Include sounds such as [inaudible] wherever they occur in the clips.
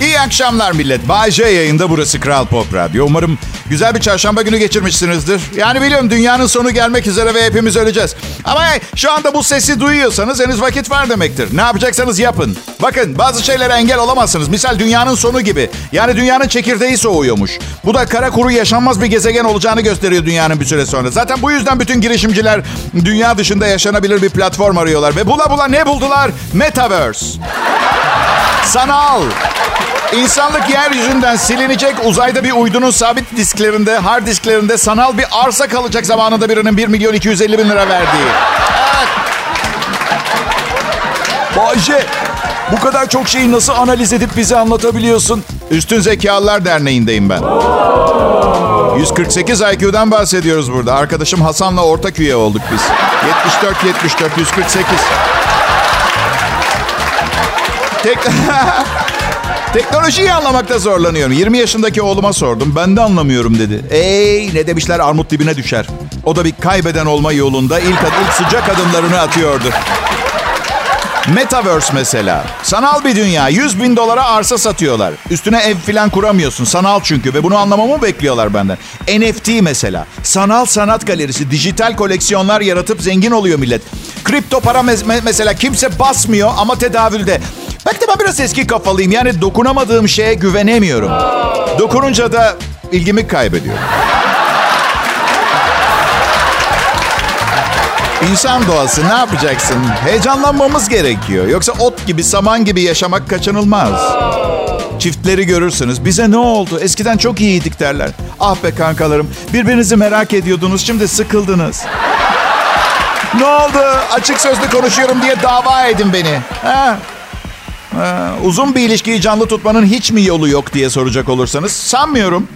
İyi akşamlar millet. Bay yayında burası Kral Pop Radyo. Umarım güzel bir çarşamba günü geçirmişsinizdir. Yani biliyorum dünyanın sonu gelmek üzere ve hepimiz öleceğiz. Ama şu anda bu sesi duyuyorsanız henüz vakit var demektir. Ne yapacaksanız yapın. Bakın bazı şeylere engel olamazsınız. Misal dünyanın sonu gibi. Yani dünyanın çekirdeği soğuyormuş. Bu da kara kuru yaşanmaz bir gezegen olacağını gösteriyor dünyanın bir süre sonra. Zaten bu yüzden bütün girişimciler dünya dışında yaşanabilir bir platform arıyorlar. Ve bula bula ne buldular? Metaverse. Sanal. İnsanlık yeryüzünden silinecek uzayda bir uydunun sabit disklerinde, hard disklerinde sanal bir arsa kalacak zamanında birinin 1 milyon 250 bin lira verdiği. Evet. Bayce, bu kadar çok şeyi nasıl analiz edip bize anlatabiliyorsun? Üstün Zekalılar Derneği'ndeyim ben. 148 IQ'dan bahsediyoruz burada. Arkadaşım Hasan'la ortak üye olduk biz. 74, 74, 148. Tek... [laughs] Teknolojiyi anlamakta zorlanıyorum. 20 yaşındaki oğluma sordum. Ben de anlamıyorum dedi. Ey ne demişler armut dibine düşer. O da bir kaybeden olma yolunda ilk, ilk sıcak adımlarını atıyordu. Metaverse mesela. Sanal bir dünya. 100 bin dolara arsa satıyorlar. Üstüne ev falan kuramıyorsun. Sanal çünkü ve bunu anlamamı bekliyorlar benden. NFT mesela. Sanal sanat galerisi. Dijital koleksiyonlar yaratıp zengin oluyor millet. Kripto para me- mesela kimse basmıyor ama tedavülde. Belki de ben biraz eski kafalıyım. Yani dokunamadığım şeye güvenemiyorum. Dokununca da ilgimi kaybediyorum. İnsan doğası ne yapacaksın? Heyecanlanmamız gerekiyor. Yoksa ot gibi, saman gibi yaşamak kaçınılmaz. Çiftleri görürsünüz. Bize ne oldu? Eskiden çok iyiydik derler. Ah be kankalarım. Birbirinizi merak ediyordunuz. Şimdi sıkıldınız. ne oldu? Açık sözlü konuşuyorum diye dava edin beni. Ha? Ha, uzun bir ilişkiyi canlı tutmanın hiç mi yolu yok diye soracak olursanız sanmıyorum.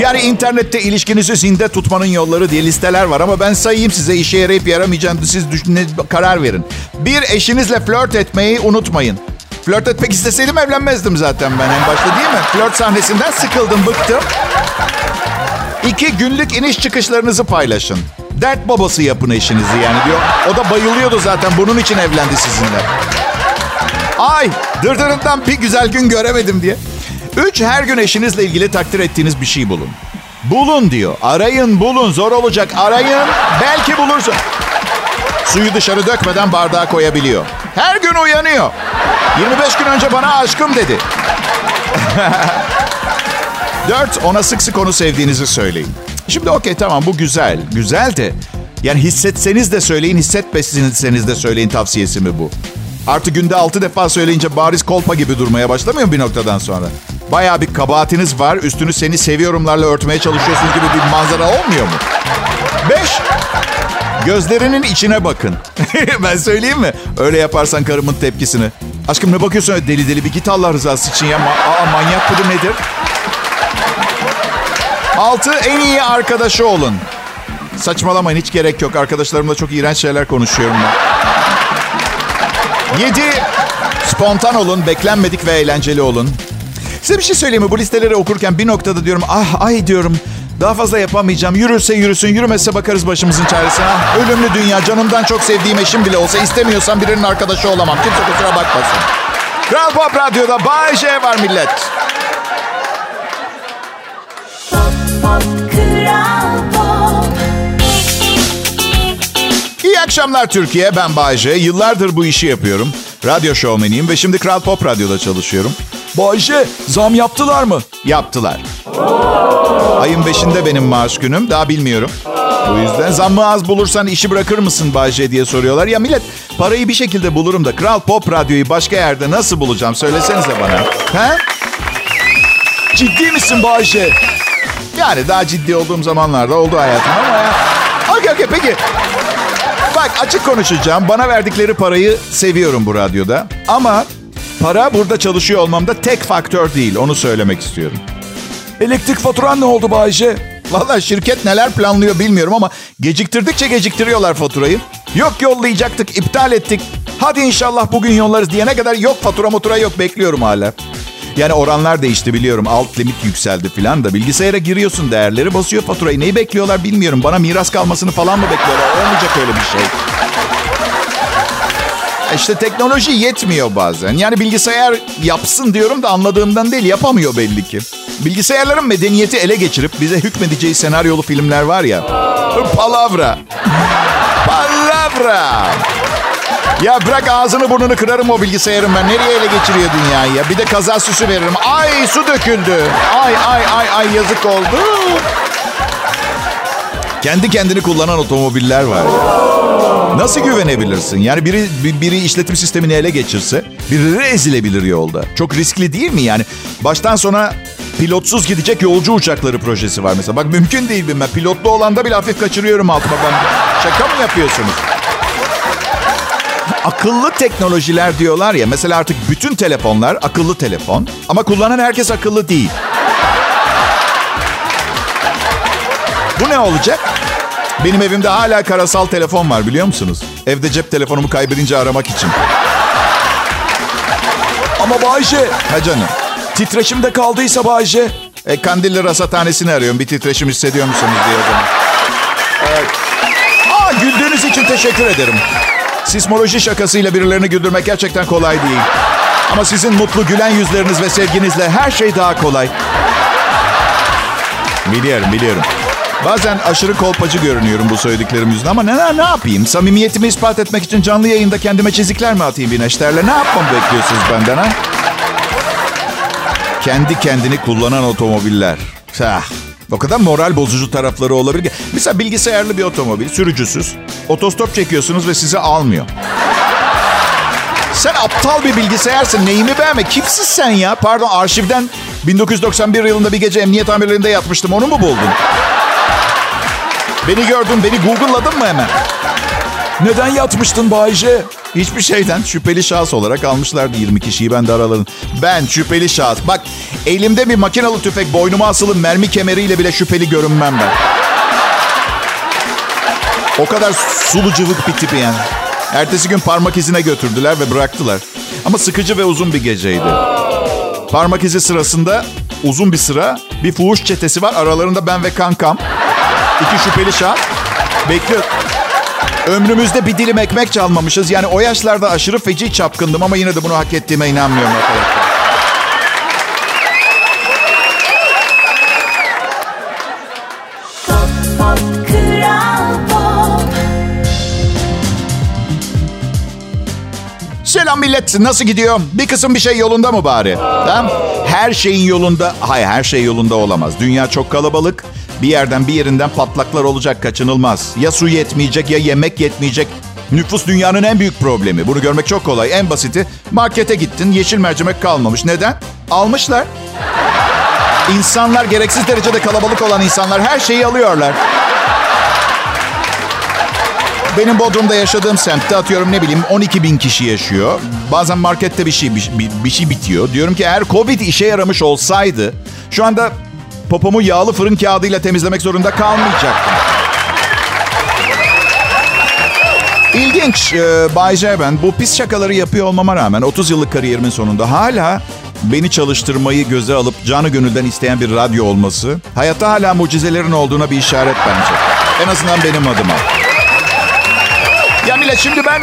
Yani internette ilişkinizi zinde tutmanın yolları diye listeler var ama ben sayayım size işe yarayıp yaramayacağını siz düşün, karar verin. Bir, eşinizle flört etmeyi unutmayın. Flört etmek isteseydim evlenmezdim zaten ben en başta değil mi? Flört sahnesinden sıkıldım, bıktım. İki, günlük iniş çıkışlarınızı paylaşın. Dert babası yapın eşinizi yani diyor. O da bayılıyordu zaten bunun için evlendi sizinle. Ay dırdırından bir güzel gün göremedim diye. Üç, her gün eşinizle ilgili takdir ettiğiniz bir şey bulun. Bulun diyor. Arayın bulun. Zor olacak. Arayın. Belki bulursun. Suyu dışarı dökmeden bardağa koyabiliyor. Her gün uyanıyor. 25 gün önce bana aşkım dedi. [laughs] Dört, ona sık sık onu sevdiğinizi söyleyin. Şimdi okey tamam bu güzel. Güzel de yani hissetseniz de söyleyin, hissetmeseniz de söyleyin tavsiyesi mi bu? Artı günde altı defa söyleyince bariz kolpa gibi durmaya başlamıyor mu bir noktadan sonra? Baya bir kabahatiniz var. Üstünü seni seviyorumlarla örtmeye çalışıyorsunuz gibi bir manzara olmuyor mu? Beş, gözlerinin içine bakın. [laughs] ben söyleyeyim mi? Öyle yaparsan karımın tepkisini. Aşkım ne bakıyorsun öyle deli deli bir git Allah rızası için ya. Ma- Aa, manyak bu nedir? Altı, en iyi arkadaşı olun. Saçmalamayın hiç gerek yok. Arkadaşlarımla çok iğrenç şeyler konuşuyorum ben. 7. Spontan olun, beklenmedik ve eğlenceli olun. Size bir şey söyleyeyim mi? Bu listeleri okurken bir noktada diyorum, ah ay diyorum. Daha fazla yapamayacağım. Yürürse yürüsün, yürümezse bakarız başımızın çaresine. Ölümlü dünya, canımdan çok sevdiğim eşim bile olsa istemiyorsam birinin arkadaşı olamam. Kimse kusura bakmasın. Kral Pop Radyo'da Bay J var millet. Akşamlar Türkiye. Ben Bayce. Yıllardır bu işi yapıyorum. Radyo şovmeniyim ve şimdi Kral Pop Radyo'da çalışıyorum. Bayce, zam yaptılar mı? Yaptılar. Ayın 5'inde benim maaş günüm. Daha bilmiyorum. Bu yüzden zammı az bulursan işi bırakır mısın Bayce diye soruyorlar. Ya millet parayı bir şekilde bulurum da Kral Pop Radyo'yu başka yerde nasıl bulacağım? Söylesenize bana. He? Ciddi misin Bayce? Yani daha ciddi olduğum zamanlarda oldu hayatım ama ya. Okey okey peki. Bak açık konuşacağım. Bana verdikleri parayı seviyorum bu radyoda. Ama para burada çalışıyor olmamda tek faktör değil. Onu söylemek istiyorum. Elektrik faturan ne oldu Bayce? Valla şirket neler planlıyor bilmiyorum ama geciktirdikçe geciktiriyorlar faturayı. Yok yollayacaktık, iptal ettik. Hadi inşallah bugün yollarız diyene kadar yok fatura motura yok bekliyorum hala. Yani oranlar değişti biliyorum. Alt limit yükseldi falan da. Bilgisayara giriyorsun değerleri basıyor faturayı. Neyi bekliyorlar bilmiyorum. Bana miras kalmasını falan mı bekliyorlar? Olmayacak öyle bir şey. İşte teknoloji yetmiyor bazen. Yani bilgisayar yapsın diyorum da anladığımdan değil yapamıyor belli ki. Bilgisayarların medeniyeti ele geçirip bize hükmedeceği senaryolu filmler var ya. Palavra. Palavra. Ya bırak ağzını burnunu kırarım o bilgisayarın ben. Nereye ele geçiriyor dünyayı ya? Bir de kaza süsü veririm. Ay su döküldü. Ay ay ay ay yazık oldu. Kendi kendini kullanan otomobiller var. Nasıl güvenebilirsin? Yani biri biri işletim sistemini ele geçirse biri ezilebilir yolda. Çok riskli değil mi yani? Baştan sona pilotsuz gidecek yolcu uçakları projesi var mesela. Bak mümkün değil bilmem. Pilotlu olanda bile hafif kaçırıyorum altıma ben. Şaka mı yapıyorsunuz? Akıllı teknolojiler diyorlar ya. Mesela artık bütün telefonlar akıllı telefon. Ama kullanan herkes akıllı değil. Bu ne olacak? Benim evimde hala karasal telefon var biliyor musunuz? Evde cep telefonumu kaybedince aramak için. Ama Bayce, Ha canım. titreşim de kaldıysa Bayce. E, Kandilli rasathanesini arıyorum. Bir titreşim hissediyor musunuz diye o zaman. Evet. Aa, güldüğünüz için teşekkür ederim. Sismoloji şakasıyla birilerini güldürmek gerçekten kolay değil. Ama sizin mutlu gülen yüzleriniz ve sevginizle her şey daha kolay. Biliyorum, biliyorum. Bazen aşırı kolpacı görünüyorum bu söylediklerim yüzünden ama ne, ne yapayım? Samimiyetimi ispat etmek için canlı yayında kendime çizikler mi atayım güneşlerle? Ne yapmamı bekliyorsunuz benden ha? Kendi kendini kullanan otomobiller. Ah, o kadar moral bozucu tarafları olabilir ki. Mesela bilgisayarlı bir otomobil, sürücüsüz. Otostop çekiyorsunuz ve sizi almıyor. Sen aptal bir bilgisayarsın. Neyimi beğenme? Kimsin sen ya? Pardon arşivden 1991 yılında bir gece emniyet amirliğinde yatmıştım. Onu mu buldun? Beni gördün, beni Google'ladın mı hemen? Neden yatmıştın Bayce? Hiçbir şeyden şüpheli şahıs olarak almışlardı 20 kişiyi. Ben de aralarım. Ben şüpheli şahıs. Bak elimde bir makinalı tüfek boynuma asılı mermi kemeriyle bile şüpheli görünmem ben. O kadar sulu cıvık bir tipi yani. Ertesi gün parmak izine götürdüler ve bıraktılar. Ama sıkıcı ve uzun bir geceydi. Parmak izi sırasında uzun bir sıra bir fuhuş çetesi var. Aralarında ben ve kankam. İki şüpheli şahıs. Bekliyor. Ömrümüzde bir dilim ekmek çalmamışız. Yani o yaşlarda aşırı feci çapkındım ama yine de bunu hak ettiğime inanmıyorum arkadaşlar. Selam millet. Nasıl gidiyor? Bir kısım bir şey yolunda mı bari? Tamam. Her şeyin yolunda. Hayır her şey yolunda olamaz. Dünya çok kalabalık. Bir yerden bir yerinden patlaklar olacak kaçınılmaz. Ya su yetmeyecek ya yemek yetmeyecek. Nüfus dünyanın en büyük problemi. Bunu görmek çok kolay. En basiti markete gittin yeşil mercimek kalmamış. Neden? Almışlar. İnsanlar gereksiz derecede kalabalık olan insanlar her şeyi alıyorlar. Benim Bodrum'da yaşadığım semtte atıyorum ne bileyim 12 bin kişi yaşıyor. Bazen markette bir şey bir, bir, şey bitiyor. Diyorum ki eğer Covid işe yaramış olsaydı şu anda popomu yağlı fırın kağıdıyla temizlemek zorunda kalmayacaktım. İlginç. Ee, Bay J ben bu pis şakaları yapıyor olmama rağmen 30 yıllık kariyerimin sonunda hala beni çalıştırmayı göze alıp canı gönülden isteyen bir radyo olması hayatta hala mucizelerin olduğuna bir işaret bence. En azından benim adıma. Millet şimdi ben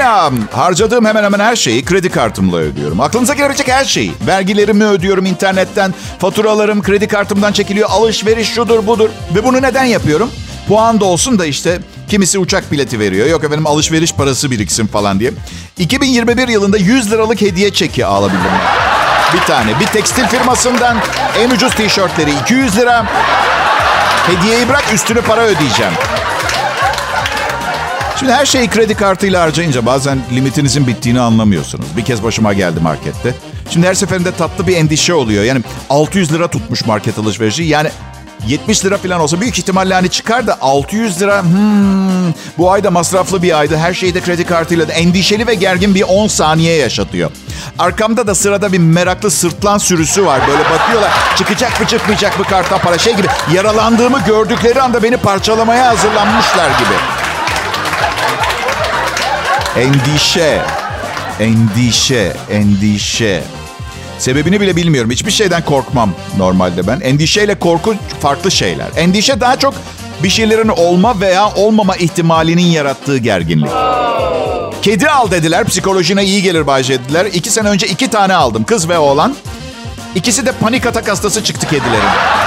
harcadığım hemen hemen her şeyi kredi kartımla ödüyorum. Aklınıza gelebilecek her şeyi. Vergilerimi ödüyorum internetten, faturalarım kredi kartımdan çekiliyor, alışveriş şudur budur. Ve bunu neden yapıyorum? Puan da olsun da işte kimisi uçak bileti veriyor. Yok efendim alışveriş parası biriksin falan diye. 2021 yılında 100 liralık hediye çeki alabildim. Bir tane. Bir tekstil firmasından en ucuz tişörtleri 200 lira. Hediyeyi bırak üstünü para ödeyeceğim. Şimdi her şeyi kredi kartıyla harcayınca bazen limitinizin bittiğini anlamıyorsunuz. Bir kez başıma geldi markette. Şimdi her seferinde tatlı bir endişe oluyor. Yani 600 lira tutmuş market alışverişi. Yani 70 lira falan olsa büyük ihtimalle hani çıkar da 600 lira hmm, bu ayda masraflı bir aydı. Her şeyi de kredi kartıyla da endişeli ve gergin bir 10 saniye yaşatıyor. Arkamda da sırada bir meraklı sırtlan sürüsü var. Böyle bakıyorlar çıkacak mı çıkmayacak mı karttan para şey gibi. Yaralandığımı gördükleri anda beni parçalamaya hazırlanmışlar gibi. Endişe. Endişe, endişe. Sebebini bile bilmiyorum. Hiçbir şeyden korkmam normalde ben. Endişeyle korku farklı şeyler. Endişe daha çok bir şeylerin olma veya olmama ihtimalinin yarattığı gerginlik. Kedi al dediler. Psikolojine iyi gelir Bayce dediler. İki sene önce iki tane aldım. Kız ve oğlan. İkisi de panik atak hastası çıktı kedilerin.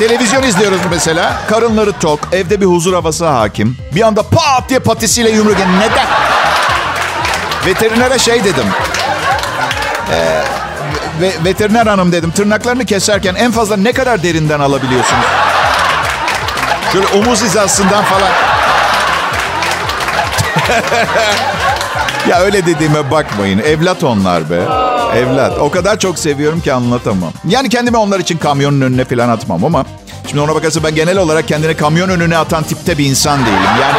Televizyon izliyoruz mesela. Karınları tok. Evde bir huzur havası hakim. Bir anda pat diye patisiyle yumruk. Neden? Veterinere şey dedim. Ee, ve, veteriner hanım dedim. Tırnaklarını keserken en fazla ne kadar derinden alabiliyorsunuz? Şöyle omuz hizasından falan. [laughs] ya öyle dediğime bakmayın. Evlat onlar be. Evlat. O kadar çok seviyorum ki anlatamam. Yani kendimi onlar için kamyonun önüne falan atmam ama... Şimdi ona bakarsa ben genel olarak kendini kamyon önüne atan tipte bir insan değilim. Yani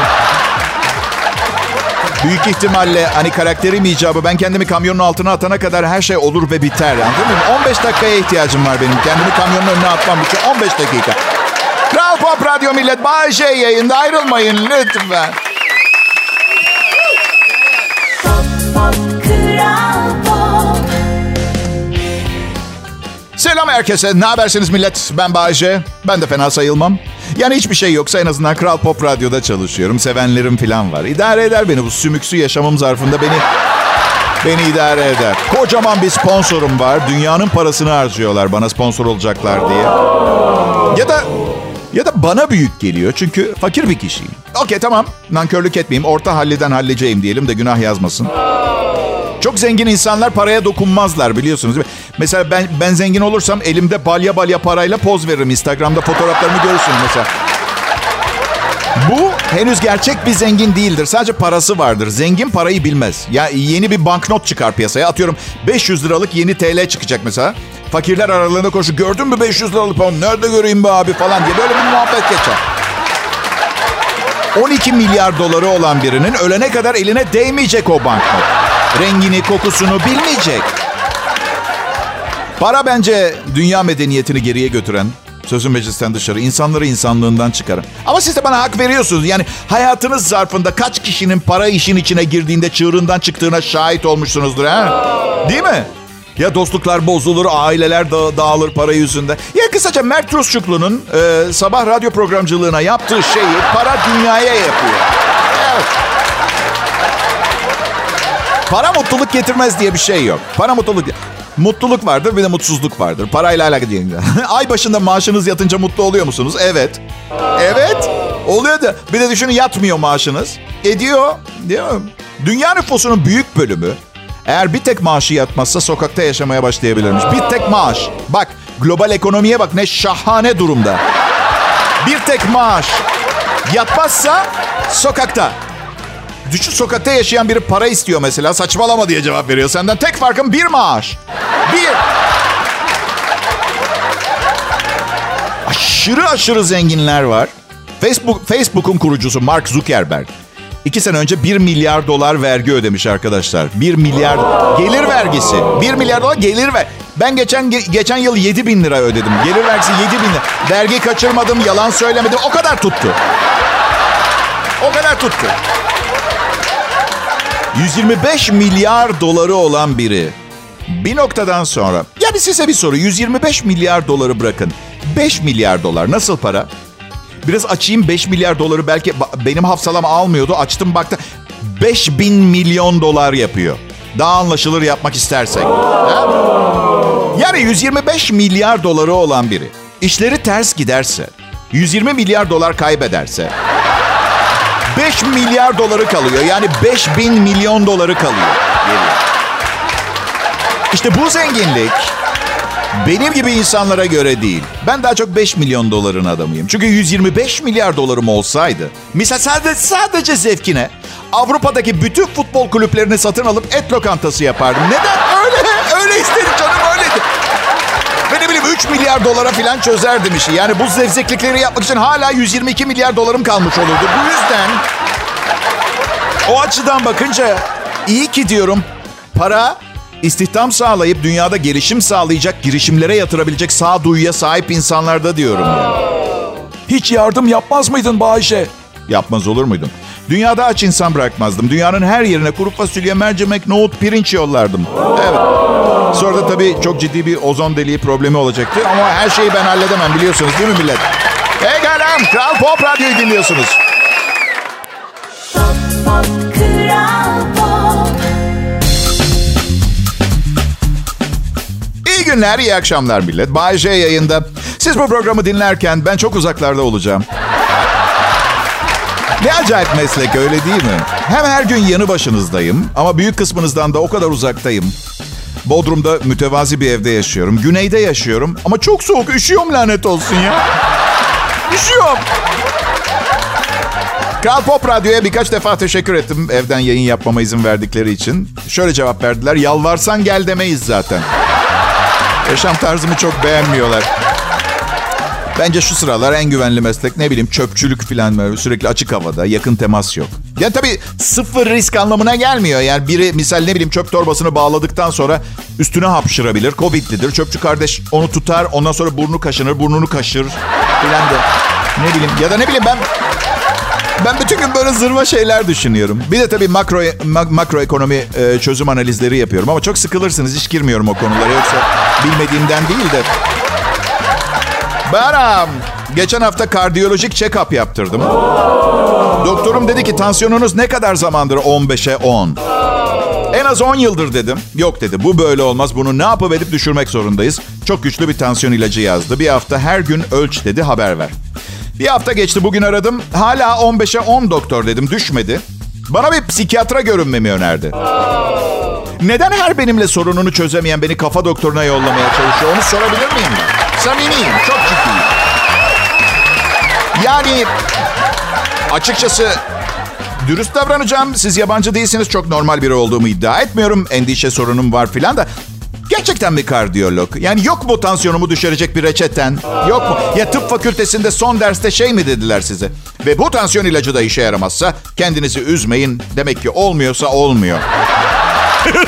büyük ihtimalle hani karakterim icabı ben kendimi kamyonun altına atana kadar her şey olur ve biter. Anladın mı? 15 dakikaya ihtiyacım var benim. Kendimi kamyonun önüne atmam için 15 dakika. Kral Pop Radyo Millet Bay J yayında ayrılmayın lütfen. Selam herkese. Ne habersiniz millet? Ben Bayece. Ben de fena sayılmam. Yani hiçbir şey yoksa en azından Kral Pop Radyo'da çalışıyorum. Sevenlerim falan var. İdare eder beni bu sümüksü yaşamım zarfında beni beni idare eder. Kocaman bir sponsorum var. Dünyanın parasını harcıyorlar bana sponsor olacaklar diye. Ya da ya da bana büyük geliyor çünkü fakir bir kişiyim. Okey tamam. Nankörlük etmeyeyim. Orta halliden halledeceğim diyelim de günah yazmasın. Çok zengin insanlar paraya dokunmazlar biliyorsunuz? Mesela ben ben zengin olursam elimde balya balya parayla poz veririm. Instagram'da fotoğraflarımı görürsünüz mesela. Bu henüz gerçek bir zengin değildir. Sadece parası vardır. Zengin parayı bilmez. Ya yeni bir banknot çıkar piyasaya. Atıyorum 500 liralık yeni TL çıkacak mesela. Fakirler aralarında koşu. Gördün mü 500 liralık falan? Nerede göreyim be abi falan diye. Böyle bir muhabbet geçer. 12 milyar doları olan birinin ölene kadar eline değmeyecek o banknot. Rengini, kokusunu bilmeyecek. Para bence dünya medeniyetini geriye götüren, sözün meclisten dışarı, insanları insanlığından çıkarın. Ama siz de bana hak veriyorsunuz. Yani hayatınız zarfında kaç kişinin para işin içine girdiğinde çığırından çıktığına şahit olmuşsunuzdur ha? Değil mi? Ya dostluklar bozulur, aileler da dağılır para yüzünden. Ya kısaca Mert Rusçuklu'nun e, sabah radyo programcılığına yaptığı şeyi para dünyaya yapıyor. Evet. Para mutluluk getirmez diye bir şey yok. Para mutluluk... Mutluluk vardır bir de mutsuzluk vardır. Parayla alakalı değil. [laughs] Ay başında maaşınız yatınca mutlu oluyor musunuz? Evet. Evet. Oluyor da. Bir de düşünün yatmıyor maaşınız. Ediyor. Değil mi? Dünya nüfusunun büyük bölümü eğer bir tek maaşı yatmazsa sokakta yaşamaya başlayabilirmiş. Bir tek maaş. Bak global ekonomiye bak ne şahane durumda. Bir tek maaş. Yatmazsa sokakta. Düşün sokakta yaşayan biri para istiyor mesela. Saçmalama diye cevap veriyor senden. Tek farkın bir maaş. Bir. Aşırı aşırı zenginler var. Facebook Facebook'un kurucusu Mark Zuckerberg. İki sene önce 1 milyar dolar vergi ödemiş arkadaşlar. 1 milyar gelir vergisi. 1 milyar dolar gelir ver. Ben geçen geçen yıl 7 bin lira ödedim. Gelir vergisi 7 bin lira. Vergi kaçırmadım, yalan söylemedim. O kadar tuttu. O kadar tuttu. 125 milyar doları olan biri bir noktadan sonra ya bir size bir soru 125 milyar doları bırakın 5 milyar dolar nasıl para? Biraz açayım 5 milyar doları belki benim hafsalam almıyordu açtım baktı 5 bin milyon dolar yapıyor. Daha anlaşılır yapmak istersek. Ha? Yani 125 milyar doları olan biri işleri ters giderse 120 milyar dolar kaybederse 5 milyar doları kalıyor. Yani 5 bin milyon doları kalıyor. İşte bu zenginlik benim gibi insanlara göre değil. Ben daha çok 5 milyon doların adamıyım. Çünkü 125 milyar dolarım olsaydı, misal sadece, sadece zevkine Avrupa'daki bütün futbol kulüplerini satın alıp et lokantası yapardım. Neden? Öyle, öyle istedim. Bileyim 3 milyar dolara falan çözerdim işi. Yani bu zevzeklikleri yapmak için hala 122 milyar dolarım kalmış olurdu. Bu yüzden o açıdan bakınca iyi ki diyorum para istihdam sağlayıp dünyada gelişim sağlayacak girişimlere yatırabilecek sağduyuya sahip insanlarda diyorum. Yani. Hiç yardım yapmaz mıydın Bayşe? Yapmaz olur muydum? Dünyada aç insan bırakmazdım. Dünyanın her yerine kuru fasulye, mercimek, nohut, pirinç yollardım. Evet. Sonra da tabii çok ciddi bir ozon deliği problemi olacaktı. Ama her şeyi ben halledemem biliyorsunuz değil mi millet? Pekala. Kral Pop Radyo'yu dinliyorsunuz. İyi günler, iyi akşamlar millet. Bay J yayında. Siz bu programı dinlerken ben çok uzaklarda olacağım. Ne acayip meslek öyle değil mi? Hem her gün yanı başınızdayım ama büyük kısmınızdan da o kadar uzaktayım. Bodrum'da mütevazi bir evde yaşıyorum. Güneyde yaşıyorum ama çok soğuk. Üşüyorum lanet olsun ya. Üşüyorum. Kral Pop Radyo'ya birkaç defa teşekkür ettim evden yayın yapmama izin verdikleri için. Şöyle cevap verdiler. Yalvarsan gel demeyiz zaten. Yaşam tarzımı çok beğenmiyorlar. Bence şu sıralar en güvenli meslek ne bileyim çöpçülük falan böyle sürekli açık havada yakın temas yok. Ya tabii sıfır risk anlamına gelmiyor. Yani biri misal ne bileyim çöp torbasını bağladıktan sonra üstüne hapşırabilir. Covid'lidir. Çöpçü kardeş onu tutar ondan sonra burnu kaşınır burnunu kaşır filan da. Ne bileyim ya da ne bileyim ben ben bütün gün böyle zırva şeyler düşünüyorum. Bir de tabii makro ma- makroekonomi e, çözüm analizleri yapıyorum ama çok sıkılırsınız hiç girmiyorum o konulara yoksa bilmediğimden değil de. Baram, geçen hafta kardiyolojik check-up yaptırdım. Doktorum dedi ki tansiyonunuz ne kadar zamandır 15'e 10? En az 10 yıldır dedim. Yok dedi bu böyle olmaz bunu ne yapıp edip düşürmek zorundayız. Çok güçlü bir tansiyon ilacı yazdı. Bir hafta her gün ölç dedi haber ver. Bir hafta geçti bugün aradım. Hala 15'e 10 doktor dedim düşmedi. Bana bir psikiyatra görünmemi önerdi. Neden her benimle sorununu çözemeyen beni kafa doktoruna yollamaya çalışıyor onu sorabilir miyim? Samimiyim, çok. Yani açıkçası dürüst davranacağım. Siz yabancı değilsiniz. Çok normal biri olduğumu iddia etmiyorum. Endişe sorunum var filan da. Gerçekten bir kardiyolog? Yani yok mu tansiyonumu düşürecek bir reçeten? Yok mu? Ya tıp fakültesinde son derste şey mi dediler size? Ve bu tansiyon ilacı da işe yaramazsa kendinizi üzmeyin. Demek ki olmuyorsa olmuyor. [laughs]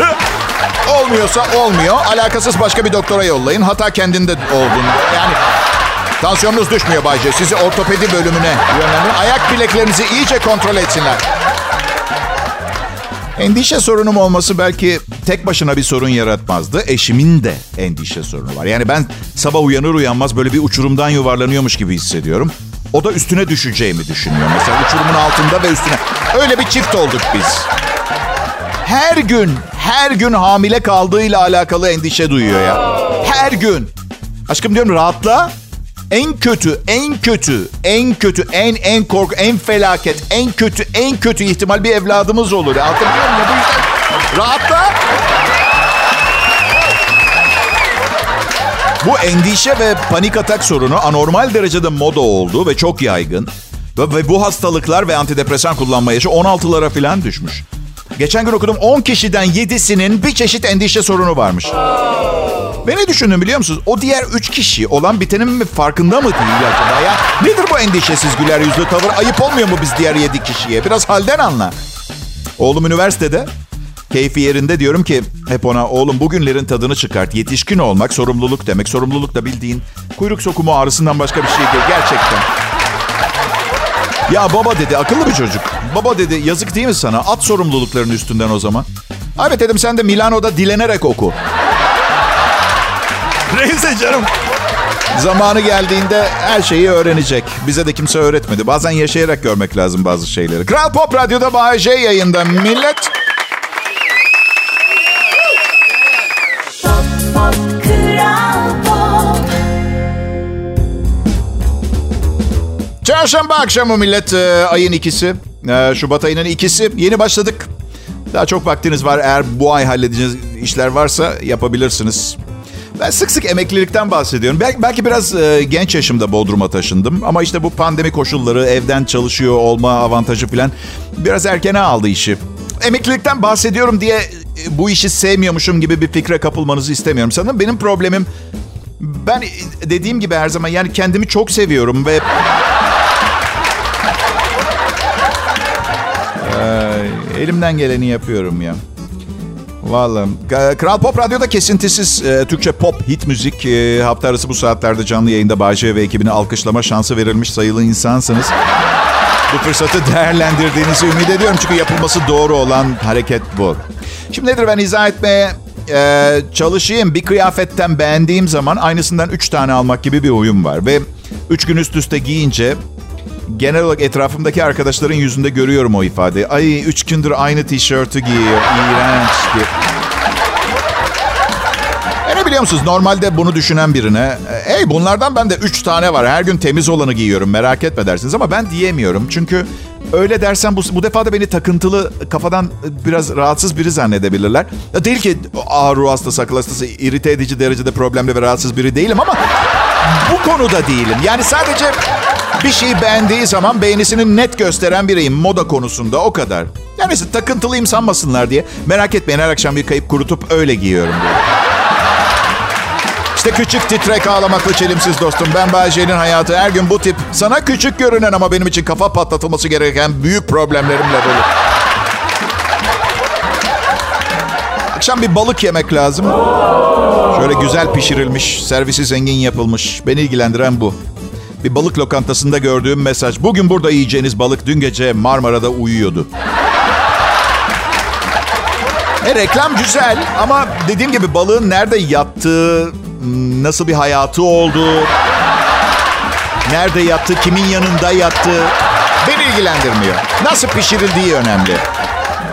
Olmuyorsa olmuyor. Alakasız başka bir doktora yollayın. Hata kendinde olduğunda. Yani tansiyonunuz düşmüyor Bayce. Sizi ortopedi bölümüne yönlendirin. Ayak bileklerinizi iyice kontrol etsinler. Endişe sorunum olması belki tek başına bir sorun yaratmazdı. Eşimin de endişe sorunu var. Yani ben sabah uyanır uyanmaz böyle bir uçurumdan yuvarlanıyormuş gibi hissediyorum. O da üstüne düşeceğimi düşünüyor. Mesela uçurumun altında ve üstüne. Öyle bir çift olduk biz. Her gün, her gün hamile kaldığıyla alakalı endişe duyuyor ya. Her gün. Aşkım diyorum rahatla. En kötü, en kötü, en kötü, en en korku, en felaket, en kötü, en kötü ihtimal bir evladımız olur. Anlatabiliyor muyum? Bu yüzden rahatla. Bu endişe ve panik atak sorunu anormal derecede moda oldu ve çok yaygın. Ve, ve bu hastalıklar ve antidepresan kullanma yaşı 16'lara falan düşmüş. Geçen gün okudum 10 kişiden 7'sinin bir çeşit endişe sorunu varmış. Ve ne düşündüm biliyor musunuz? O diğer 3 kişi olan bitenin mi farkında mı değil acaba ya? Nedir bu endişesiz güler yüzlü tavır? Ayıp olmuyor mu biz diğer 7 kişiye? Biraz halden anla. Oğlum üniversitede. Keyfi yerinde diyorum ki hep ona oğlum bugünlerin tadını çıkart. Yetişkin olmak sorumluluk demek. Sorumluluk da bildiğin kuyruk sokumu ağrısından başka bir şey değil. Gerçekten. Ya baba dedi akıllı bir çocuk. Baba dedi yazık değil mi sana? At sorumluluklarının üstünden o zaman. Evet dedim sen de Milano'da dilenerek oku. Neyse canım. Zamanı geldiğinde her şeyi öğrenecek. Bize de kimse öğretmedi. Bazen yaşayarak görmek lazım bazı şeyleri. Kral Pop Radyo'da J yayında. Millet Çarşamba akşamı millet e, ayın ikisi. E, Şubat ayının ikisi. Yeni başladık. Daha çok vaktiniz var. Eğer bu ay halledeceğiniz işler varsa yapabilirsiniz. Ben sık sık emeklilikten bahsediyorum. Belki, belki biraz e, genç yaşımda Bodrum'a taşındım. Ama işte bu pandemi koşulları, evden çalışıyor olma avantajı falan biraz erkene aldı işi. Emeklilikten bahsediyorum diye e, bu işi sevmiyormuşum gibi bir fikre kapılmanızı istemiyorum. Sanırım benim problemim ben dediğim gibi her zaman yani kendimi çok seviyorum ve elimden geleni yapıyorum ya. Vallahi. Kral Pop Radyo'da kesintisiz e, Türkçe pop hit müzik e, hafta arası bu saatlerde canlı yayında Bahçe ve ekibine alkışlama şansı verilmiş sayılı insansınız. Bu fırsatı değerlendirdiğinizi ümit ediyorum. Çünkü yapılması doğru olan hareket bu. Şimdi nedir ben izah etmeye e, çalışayım. Bir kıyafetten beğendiğim zaman aynısından üç tane almak gibi bir uyum var. Ve üç gün üst üste giyince genel olarak etrafımdaki arkadaşların yüzünde görüyorum o ifadeyi. Ay üç gündür aynı tişörtü giyiyor. İğrenç diye. E ne biliyor musunuz? Normalde bunu düşünen birine, e, hey bunlardan bende üç tane var. Her gün temiz olanı giyiyorum merak etme dersiniz. Ama ben diyemiyorum. Çünkü öyle dersen bu, bu defa da beni takıntılı kafadan biraz rahatsız biri zannedebilirler. Ya değil ki ağır ruh hastası, akıl hastası, irite edici derecede problemli ve rahatsız biri değilim ama bu konuda değilim. Yani sadece bir şeyi beğendiği zaman beğenisini net gösteren biriyim moda konusunda o kadar. Yani işte takıntılıyım sanmasınlar diye. Merak etmeyin her akşam bir kayıp kurutup öyle giyiyorum diye. İşte küçük titrek ağlamaklı çelimsiz dostum. Ben Bayece'nin hayatı her gün bu tip sana küçük görünen ama benim için kafa patlatılması gereken büyük problemlerimle dolu. Akşam bir balık yemek lazım. Şöyle güzel pişirilmiş, servisi zengin yapılmış. Beni ilgilendiren bu. Bir balık lokantasında gördüğüm mesaj. Bugün burada yiyeceğiniz balık dün gece Marmara'da uyuyordu. E, reklam güzel ama dediğim gibi balığın nerede yattığı, nasıl bir hayatı olduğu, nerede yattığı, kimin yanında yattığı beni ilgilendirmiyor. Nasıl pişirildiği önemli.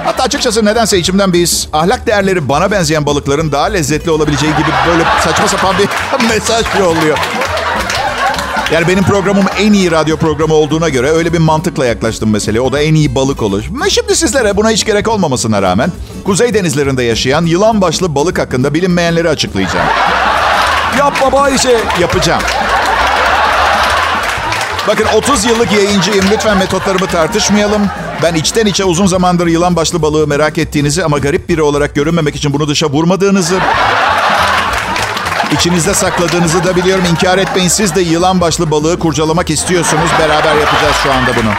Hatta açıkçası nedense içimden his, ahlak değerleri bana benzeyen balıkların daha lezzetli olabileceği gibi böyle saçma sapan bir [laughs] mesaj yolluyor. Yani benim programım en iyi radyo programı olduğuna göre öyle bir mantıkla yaklaştım meseleye. O da en iyi balık olur. Ve şimdi sizlere buna hiç gerek olmamasına rağmen Kuzey denizlerinde yaşayan yılan başlı balık hakkında bilinmeyenleri açıklayacağım. Yapma Bayşe. Yapacağım. Bakın 30 yıllık yayıncıyım. Lütfen metotlarımı tartışmayalım. Ben içten içe uzun zamandır yılan başlı balığı merak ettiğinizi ama garip biri olarak görünmemek için bunu dışa vurmadığınızı... İçinizde sakladığınızı da biliyorum. İnkar etmeyin. Siz de yılan başlı balığı kurcalamak istiyorsunuz. Beraber yapacağız şu anda bunu.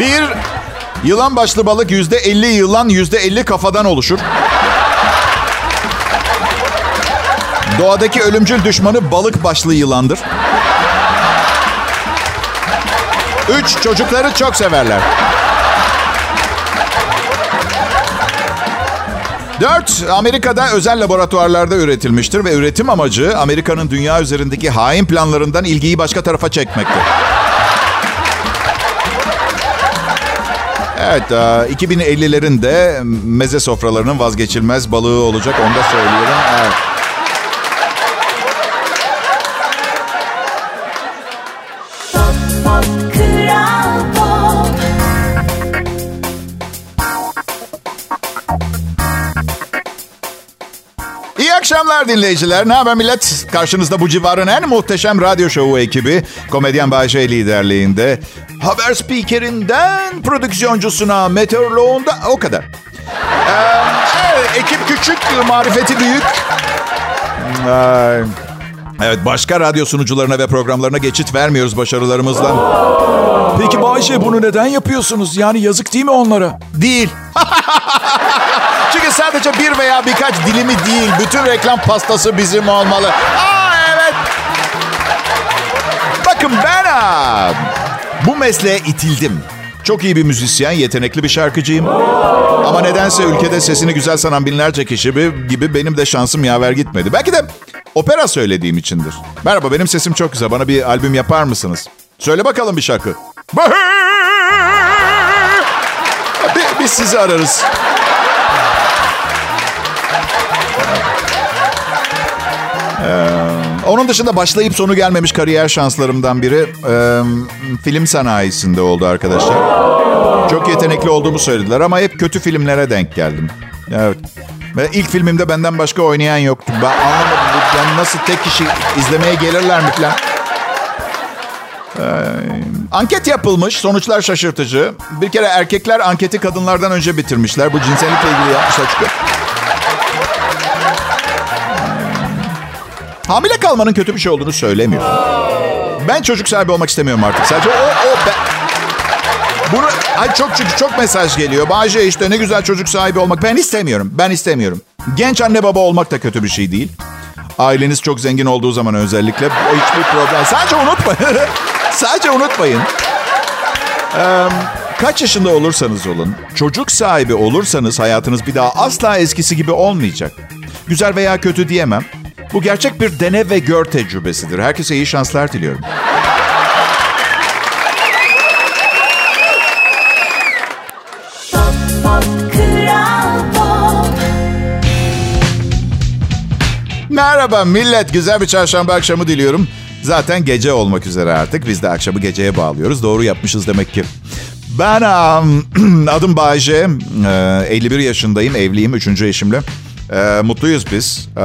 Bir, yılan başlı balık yüzde elli yılan, yüzde elli kafadan oluşur. Doğadaki ölümcül düşmanı balık başlı yılandır. Üç, çocukları çok severler. Dört, Amerika'da özel laboratuvarlarda üretilmiştir ve üretim amacı Amerika'nın dünya üzerindeki hain planlarından ilgiyi başka tarafa çekmektir. Evet, 2050'lerin de meze sofralarının vazgeçilmez balığı olacak, onu da söyleyelim. Evet. Akşamlar dinleyiciler. Ne haber millet? Karşınızda bu civarın en muhteşem radyo şovu ekibi. Komedyen Bayşe liderliğinde. Haber spikerinden prodüksiyoncusuna, meteoroloğunda o kadar. Ee, evet, ekip küçük, marifeti büyük. Ay. Evet, başka radyo sunucularına ve programlarına geçit vermiyoruz başarılarımızla. Peki Bayşe bunu neden yapıyorsunuz? Yani yazık değil mi onlara? Değil. [laughs] Sadece bir veya birkaç dilimi değil, bütün reklam pastası bizim olmalı. Aa evet. Bakın ben aa, bu mesleğe itildim. Çok iyi bir müzisyen, yetenekli bir şarkıcıyım. Ama nedense ülkede sesini güzel sanan binlerce kişi gibi benim de şansım yaver gitmedi. Belki de opera söylediğim içindir. Merhaba, benim sesim çok güzel. Bana bir albüm yapar mısınız? Söyle bakalım bir şarkı. Bi- Biz sizi ararız. Onun dışında başlayıp sonu gelmemiş kariyer şanslarımdan biri e, film sanayisinde oldu arkadaşlar. Çok yetenekli olduğumu söylediler ama hep kötü filmlere denk geldim. Evet. Ve ilk filmimde benden başka oynayan yoktu. Ben anlamadım. Yani nasıl tek kişi izlemeye gelirler mi falan. Anket yapılmış. Sonuçlar şaşırtıcı. Bir kere erkekler anketi kadınlardan önce bitirmişler. Bu cinsellikle ilgili yapmışlar çünkü. Hamile kalmanın kötü bir şey olduğunu söylemiyor. Ben çocuk sahibi olmak istemiyorum artık. Sadece o, o ben... Bunu ay çok çünkü çok mesaj geliyor. Bahçe işte ne güzel çocuk sahibi olmak. Ben istemiyorum. Ben istemiyorum. Genç anne baba olmak da kötü bir şey değil. Aileniz çok zengin olduğu zaman özellikle o hiçbir problem. Sadece unutmayın. [laughs] Sadece unutmayın. Ee, kaç yaşında olursanız olun, çocuk sahibi olursanız hayatınız bir daha asla eskisi gibi olmayacak. Güzel veya kötü diyemem. Bu gerçek bir dene ve gör tecrübesidir. Herkese iyi şanslar diliyorum. Merhaba millet. Güzel bir çarşamba akşamı diliyorum. Zaten gece olmak üzere artık. Biz de akşamı geceye bağlıyoruz. Doğru yapmışız demek ki. Ben um, [clears throat] adım Bayce. Ee, 51 yaşındayım. Evliyim. Üçüncü eşimle. Ee, mutluyuz biz. Ee,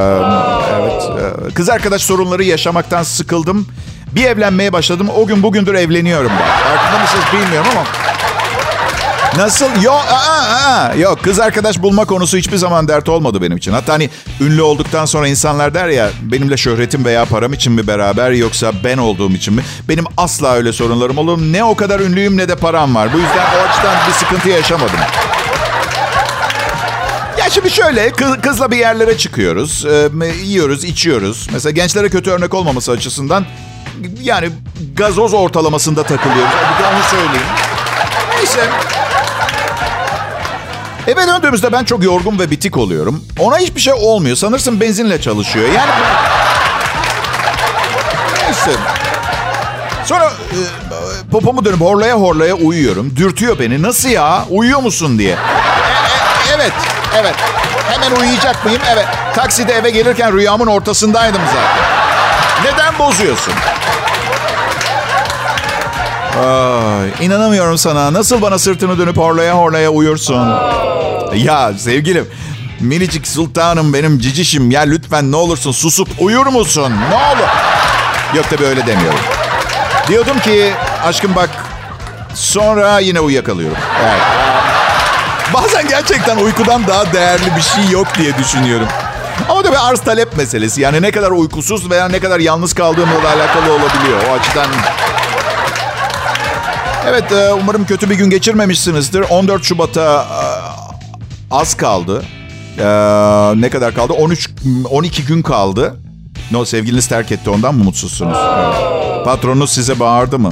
evet. Ee, kız arkadaş sorunları yaşamaktan sıkıldım. Bir evlenmeye başladım. O gün bugündür evleniyorum ben. Farkında mısınız bilmiyorum ama. Nasıl? Yok, aa, aa. yok. Kız arkadaş bulma konusu hiçbir zaman dert olmadı benim için. Hatta hani ünlü olduktan sonra insanlar der ya benimle şöhretim veya param için mi beraber yoksa ben olduğum için mi? Benim asla öyle sorunlarım olur. Ne o kadar ünlüyüm ne de param var. Bu yüzden o açıdan bir sıkıntı yaşamadım. Şimdi şöyle kız, kızla bir yerlere çıkıyoruz. Ee, yiyoruz, içiyoruz. Mesela gençlere kötü örnek olmaması açısından yani gazoz ortalamasında takılıyoruz. De onu söyleyeyim. Neyse. Eve döndüğümüzde ben çok yorgun ve bitik oluyorum. Ona hiçbir şey olmuyor. Sanırsın benzinle çalışıyor. Yani... Neyse. Sonra e, popomu dönüp horlaya horlaya uyuyorum. Dürtüyor beni. Nasıl ya? Uyuyor musun diye. E, e, evet, evet. Hemen uyuyacak mıyım? Evet. Takside eve gelirken rüyamın ortasındaydım zaten. Neden bozuyorsun? Ay, inanamıyorum sana. Nasıl bana sırtını dönüp horlaya horlaya uyursun? Ya sevgilim, minicik sultanım benim cicişim. Ya lütfen ne olursun susup uyur musun? Ne olur? Yok tabii öyle demiyorum. Diyordum ki aşkım bak sonra yine uyuyakalıyorum. Evet. Bazen gerçekten uykudan daha değerli bir şey yok diye düşünüyorum. Ama tabii arz talep meselesi. Yani ne kadar uykusuz veya ne kadar yalnız kaldığımla da alakalı olabiliyor. O açıdan Evet e, umarım kötü bir gün geçirmemişsinizdir. 14 Şubat'a e, az kaldı. E, ne kadar kaldı? 13 12 gün kaldı. No sevgiliniz terk etti ondan mı mutsuzsunuz? Evet. Patronunuz size bağırdı mı?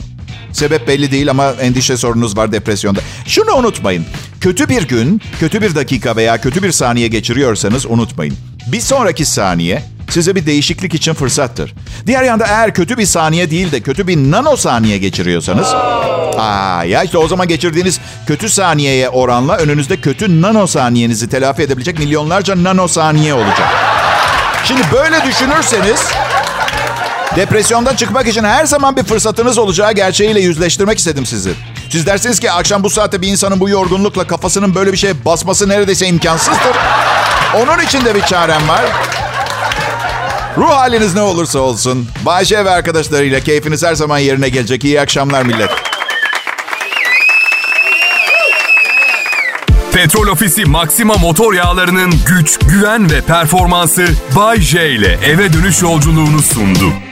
Sebep belli değil ama endişe sorunuz var depresyonda. Şunu unutmayın. Kötü bir gün, kötü bir dakika veya kötü bir saniye geçiriyorsanız unutmayın. Bir sonraki saniye size bir değişiklik için fırsattır. Diğer yanda eğer kötü bir saniye değil de kötü bir nanosaniye geçiriyorsanız... Aa, ya işte o zaman geçirdiğiniz kötü saniyeye oranla önünüzde kötü nanosaniyenizi telafi edebilecek milyonlarca nanosaniye olacak. Şimdi böyle düşünürseniz depresyondan çıkmak için her zaman bir fırsatınız olacağı gerçeğiyle yüzleştirmek istedim sizi. Siz dersiniz ki akşam bu saatte bir insanın bu yorgunlukla kafasının böyle bir şeye basması neredeyse imkansızdır. Onun için de bir çarem var. Ruh haliniz ne olursa olsun. Bayşe ve arkadaşlarıyla keyfiniz her zaman yerine gelecek. İyi akşamlar millet. Petrol Ofisi Maxima motor yağlarının güç, güven ve performansı Bay J ile eve dönüş yolculuğunu sundu.